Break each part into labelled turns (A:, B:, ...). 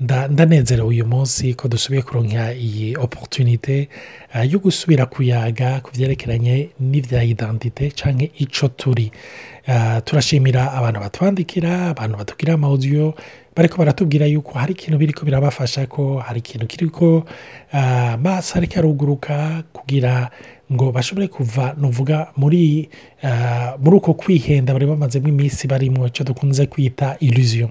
A: ndanezerewe uyu munsi ko dusubiye kuronka iyi oporutunite eh, yo gusubira kuyaga ku byerekeranye n'ibya idandite cyangwa icyo eh, turi turashimira abantu batwandikira abantu batugira amawudiyo bariko baratubwira yuko hari ikintu biriko birabafasha ko hari ikintu kiriko amaso uh, ariko kugira ngo bashobore kuva nuvuga muri uh, muri uko kwihenda bari bamazemo iminsi barimo ico dukunze kwita illusion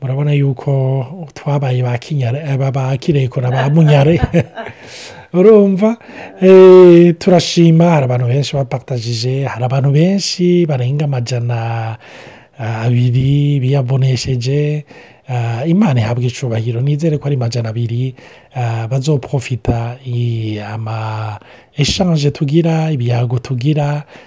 A: murabona yuko twabaye ba kirekura ba munyare urumva turashima hari abantu benshi bapatajije hari abantu benshi barenga amajana abiri biyabonesheje Uh, imana ihabwa icyubahiro nizere ko ari magana abiri uh, bazoprofita ama eshanje tugira ibiyago tugira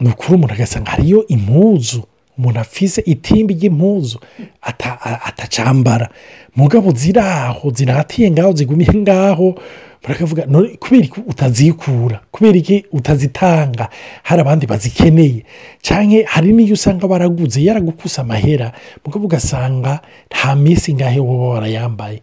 A: ni ukuri umuntu agasanga hariyo impuzu umuntu afise itimba ry'impuzu atacambara mugabo ziraho ziratiye ngaho zigumiye ngaho barakavuga kubera ko utazikura kubera ko utazitanga hari abandi bazikeneye cyane hari n'iyo usanga baraguze yaragukuse amahera mugabo ugasanga nta minsi ngahe wowe warayambaye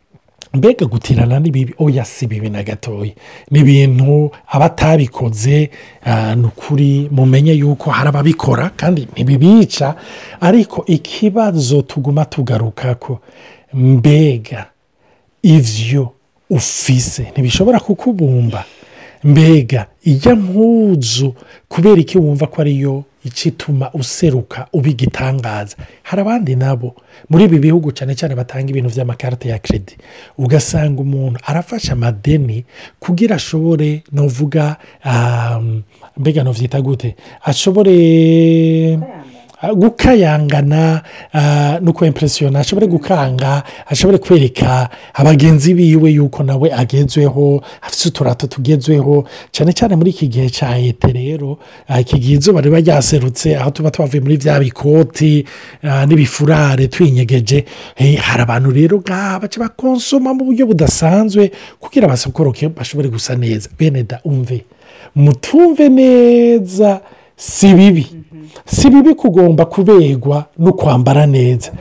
A: mbega gutirana n'ibibi oya oh, si bibi na gatoya ni ibintu abatabikoze ah, ni ukuri mumenye yuko hari ababikora kandi ntibibica ariko ikibazo tuguma tugaruka ko mbega ivyo ufise ntibishobora kukubumba mbega ijya mpuzu kubera iki wumva ko ariyo ikituma useruka uba hari abandi nabo muri ibi bihugu cyane cyane batanga ibintu by'amakarita ya keredi ugasanga umuntu arafashe amadeni kugira ashobore novuga ah, mbega um, novyita gute ashobore Ah, gukayangana ah, no kuba ashobore gukanga ashobore kwereka abagenzi biwe yuko nawe agenzweho afite uturato tugezweho cyane cyane muri iki gihe cya leta rero iki ah, gihe izuba riba ryaserutse aho tuba twavuye muri bya bikoti n'ibifurare twinyegeje eh, hari abantu rero baca bakonsoma mu buryo budasanzwe kugira basokoroke bashobore gusa neza bene da umve mutumve neza si bibi si bibi kugomba kubegwa no kwambara neza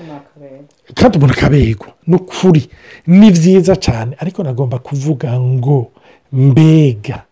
A: kandi umuntu akabegwa ni ukuri ni byiza cyane ariko nagomba kuvuga ngo mbega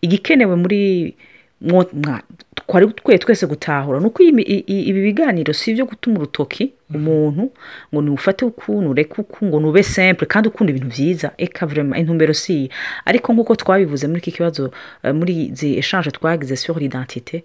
B: igikenewe muri twari twe twese gutahura ni uko ibi biganiro si ibyo gutuma urutoki mm-hmm. umuntu ngo niwufate ukuntu reka uku ngo nube simple kandi ukunda ibintu byiza eka vurema intumbero si iyi ariko nk'uko twabivuze muri iki kibazo eh, muri izi eshanje twagize suri idantite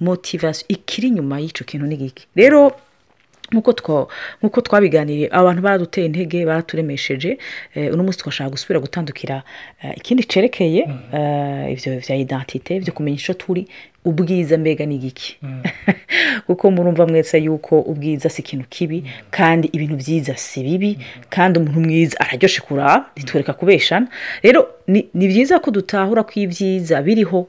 B: motivasiyo ikiri inyuma y'icyo kintu ni gike rero nk'uko twabiganiriye abantu baraduteye intege baraturemesheje eh, uno munsi twashaka gusubira gutandukira eh, ikindi cyerekeye mm. eh, ibyo bya idantite byo kumenya icyo turi ubwiza mbega ni gike mm. kuko murumva mwese yuko ubwiza si ikintu kibi mm. kandi ibintu byiza si bibi kandi umuntu mwiza araryoshe kuraba ntitwereka kubeshana rero ni byiza ko dutahura ko ibyiza biriho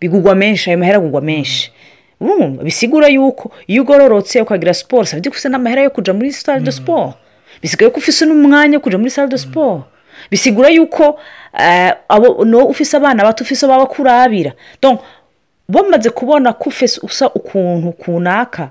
B: bigugwa menshi ayo mahera agugwa menshi bisigura yuko iyo ugororotse ukagira siporo usaba byo n'amahera yo kujya muri sitade de mm. siporo bisigura ko ufite n'umwanya wo kujya muri sitade de mm. siporo bisigura yuko eh, ufise abana bato ufise baba kurabira bamaze kubona ko usa ukuntu kunaka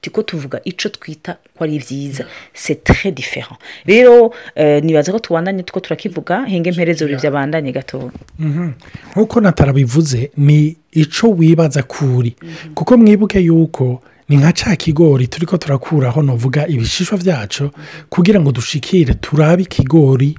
B: tuko tuvuga icyo twita ko ari byiza c'est très différent rero eh, nibaza ko tubandanye tuko turakivuga hinga imperezo byabandanye gatoya mhm.
A: nk'uko natarabivuze ni icyo wibaza kuri kuko mwibuke yuko ni nka ca kigori turi ko turakuraho novuga ibishishwa byacu kugira ngo dushikire turabe ikigori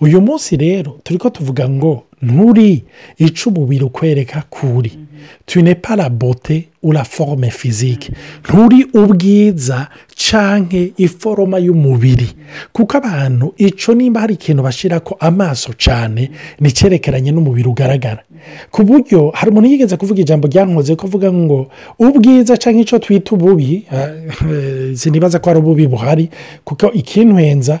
A: uyu munsi rero turiko tuvuga ngo nturi ica umubiri ukwereka kuri tune parabote ura forome fizike nturi ubwiza canke iforoma y'umubiri kuko abantu ico nimba hari ikintu bashyira ko amaso cyane nicyerekeranye n'umubiri ugaragara ku buryo hari umuntu yigeze kuvuga ijambo ryankoze kuvuga ngo ubwiza cyangwa icyo twita ububi eh, eh, sinibaza ko ari ububi buhari kuko ikintu henza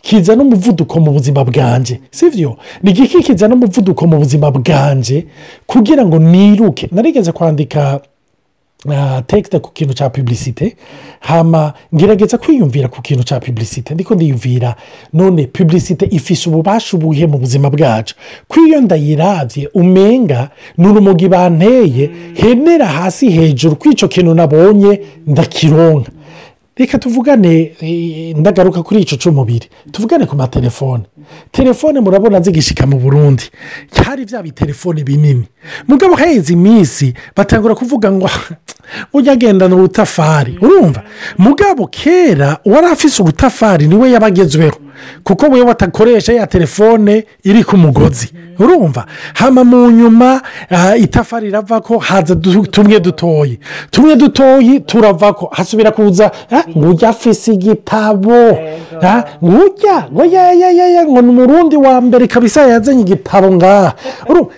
A: kizana umuvuduko mu buzima bwanjye si byo ni igiki kizana umuvuduko mu buzima bwanjye kugira ngo niruke narigeze kwandika tekita ku kintu cya pubulisite hama ngerageza kwiyumvira ku kintu cya pubulisite ndiko ndiyumvira none pubulisite ifise ububasha ubuhe mu buzima bwacu kw'iyo ndayirabye umenga ni urumogi banteye henera hasi hejuru kw'icyo kintu nabonye ndakironka reka tuvugane eh, ndagaruka kuri icyo cy'umubiri tuvugane ku matelefone telefone murabona zigishika mu burundi cyari bya bitelefone binini mugabo haheze iminsi batangura kuvuga ngo ah, ujya agendana ubutafari urumva mugabo kera uwari afise ubutafari niwe yabagezweho kuko we batakoresha ya telefone iri ku mugozi urumva hama mu nyuma ah, itafari rirava ko haza tumwe dutoye tumwe dutoye turava ko hasubira kuza ah, ngo ujya afise igitabo ngo ujya ngo yayayaya ngo ni umurundi wa mbere kabisa yazanye igitabo ngaha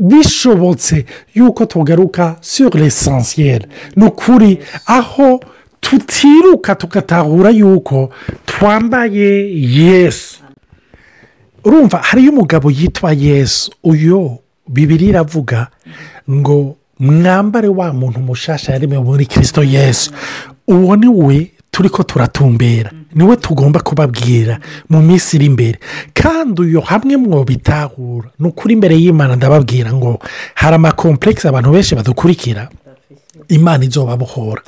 A: bishobotse yuko tugaruka sur esansiyeri ni ukuri aho tutiruka tugatahura yuko twambaye yesu urumva hariyo umugabo yitwa yesu uyu bibiri iravuga ngo mwambare wa muntu mushasha yaremewe muri kirisito yesu uwo ni we turi ko turatumbera niwe tugomba kubabwira mu minsi iri imbere kandi uyu hamwe mwo bitahura ni ukuri imbere y'imana ndababwira ngo hari amakomplekisi abantu benshi badukurikira imana izobabohora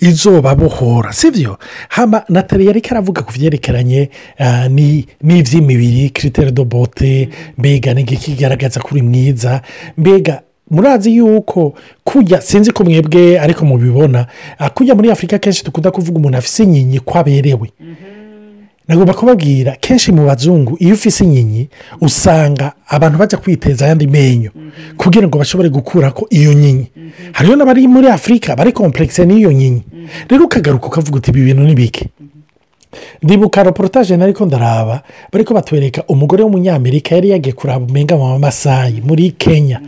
A: izobabohora si byo hano natali yari aravuga ku byerekeranye eh, n'iby'imibiri kiriteri do bote mbega n'igiki kigaragaza ko uri mwiza mbega murazi yuko kujya sinzi ko mwebwe ariko mubibona kujya muri afurika kenshi dukunda kuvuga umuntu afite inkingi ko aberewe mm -hmm. nagomba kubabwira kenshi mu bazungu iyo ufise inkinyi usanga abantu bajya kwiteza ayandi menyo mhm. kugira ngo bashobore gukura ko iyo nyinyi. Mhm. hariho n'abari muri afurika bari komplekise n'iyo nyinyi mhm. rero ukagaruka ukavuga uti ibi bintu ni bike ribuka reportage nari ko ndaraba bari ko batwereka umugore w'umunyamerika yari yagiye kuraba umenga mu masayi muri kenya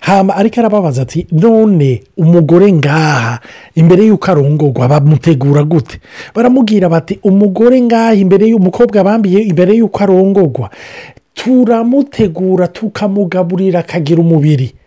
A: hama ariko arababaza ati none umugore ngaha imbere y'uko arongorwa bamutegura gute baramubwira bati umugore ngaha imbere y'umukobwa bambiye imbere y'uko arongorwa turamutegura tukamugaburira akagira umubiri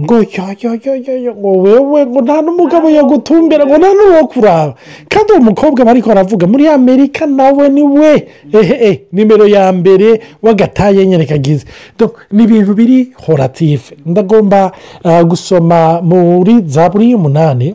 A: ngo ngo wewe ngo nta n'umugabo yagutumbera ngo nta n'uwo kuraba kandi uwo mukobwa bari baravuga muri amerika nawe ni we hehe eh, nimero ya mbere w'agataye nyereka agize ni ibintu biri horatife ndagomba ah, gusoma muri za buri y'umunani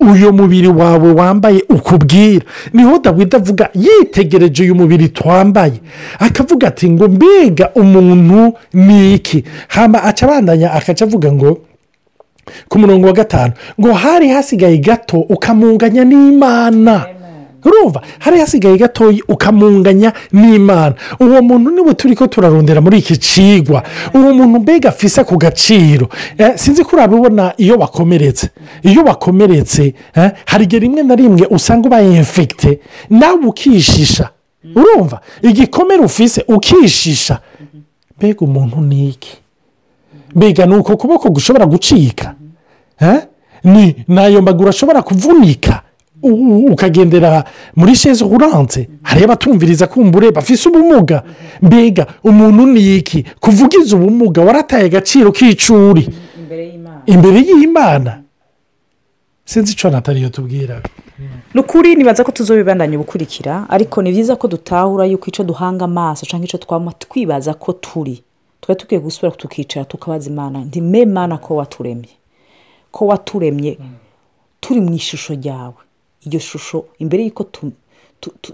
A: uyu mubiri wawe wambaye ukubwira niho dawidi avuga yitegereje uyu mubiri twambaye akavuga ati ngo mbega umuntu ni iki hamba acabandanya abandanya avuga ngo ku murongo wa gatanu ngo hari hasigaye gato ukamunganya n'imana urumva hari hasigaye gatoya ukamunganya n'imana uwo muntu niwe turi ko turarondera muri iki cigwa uwo muntu mbega afise ku gaciro eh, sinzi ko urabibona iyo bakomeretse iyo bakomeretse eh, hari igihe rimwe na rimwe usanga ubaye infegite nawe ukishisha mm-hmm. urumva igikomere ufise ukishisha mm-hmm. mbega umuntu ni iki mbega ni uko kuboko gushobora gucika n'ayo maguru ashobora kuvunika ukagendera muri sheze uranze hariyo abatumviriza kumbure bafise ubumuga mbega umuntu ni iki kuvugiza ubumuga warataye agaciro k'icuri
B: imbere y'imana
A: sinzi icyo natariyo tubwira
B: ni ukuri nibaza ko tuzobibandanya ubukurikira ariko ni byiza ko dutahura yuko icyo duhanga amaso cyangwa icyo twaba twibaza ko turi twari dukwiye gusubira tukicara tukabaza imana ndi mana ko waturemye ko waturemye turi mu ishusho ryawe iyo shusho imbere y'uko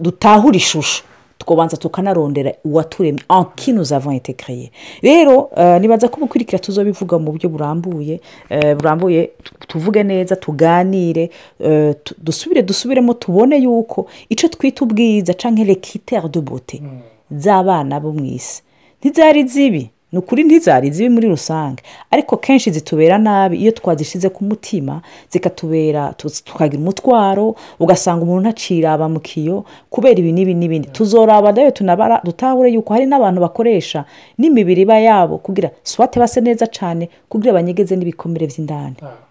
B: dutahura ishusho tukabanza tukanarondera uwaturemye anki nous avons été créé rero eh, nibaza ko ubukurikira tuzobivuga mu buryo burambuye eh, burambuye tuvuge neza tuganire eh, dusubire dusubiremo tubone yuko icyo twita ubwiza cyangwa rekiteri de hmm. z'abana bo mu isi ntizari zibi ni ukuri ntizari zibi muri rusange ariko kenshi zitubera nabi iyo twazishyize ku mutima zikatubera tukagira umutwaro ugasanga umuntu acira abamukiyo kubera ibi n'ibi n'ibindi mm. tuzoraba dawe tunabara dutahure yuko hari n'abantu bakoresha n'imibiri iba yabo kugira swate base neza cyane kugira banyegeze n'ibikomere by'indani ah.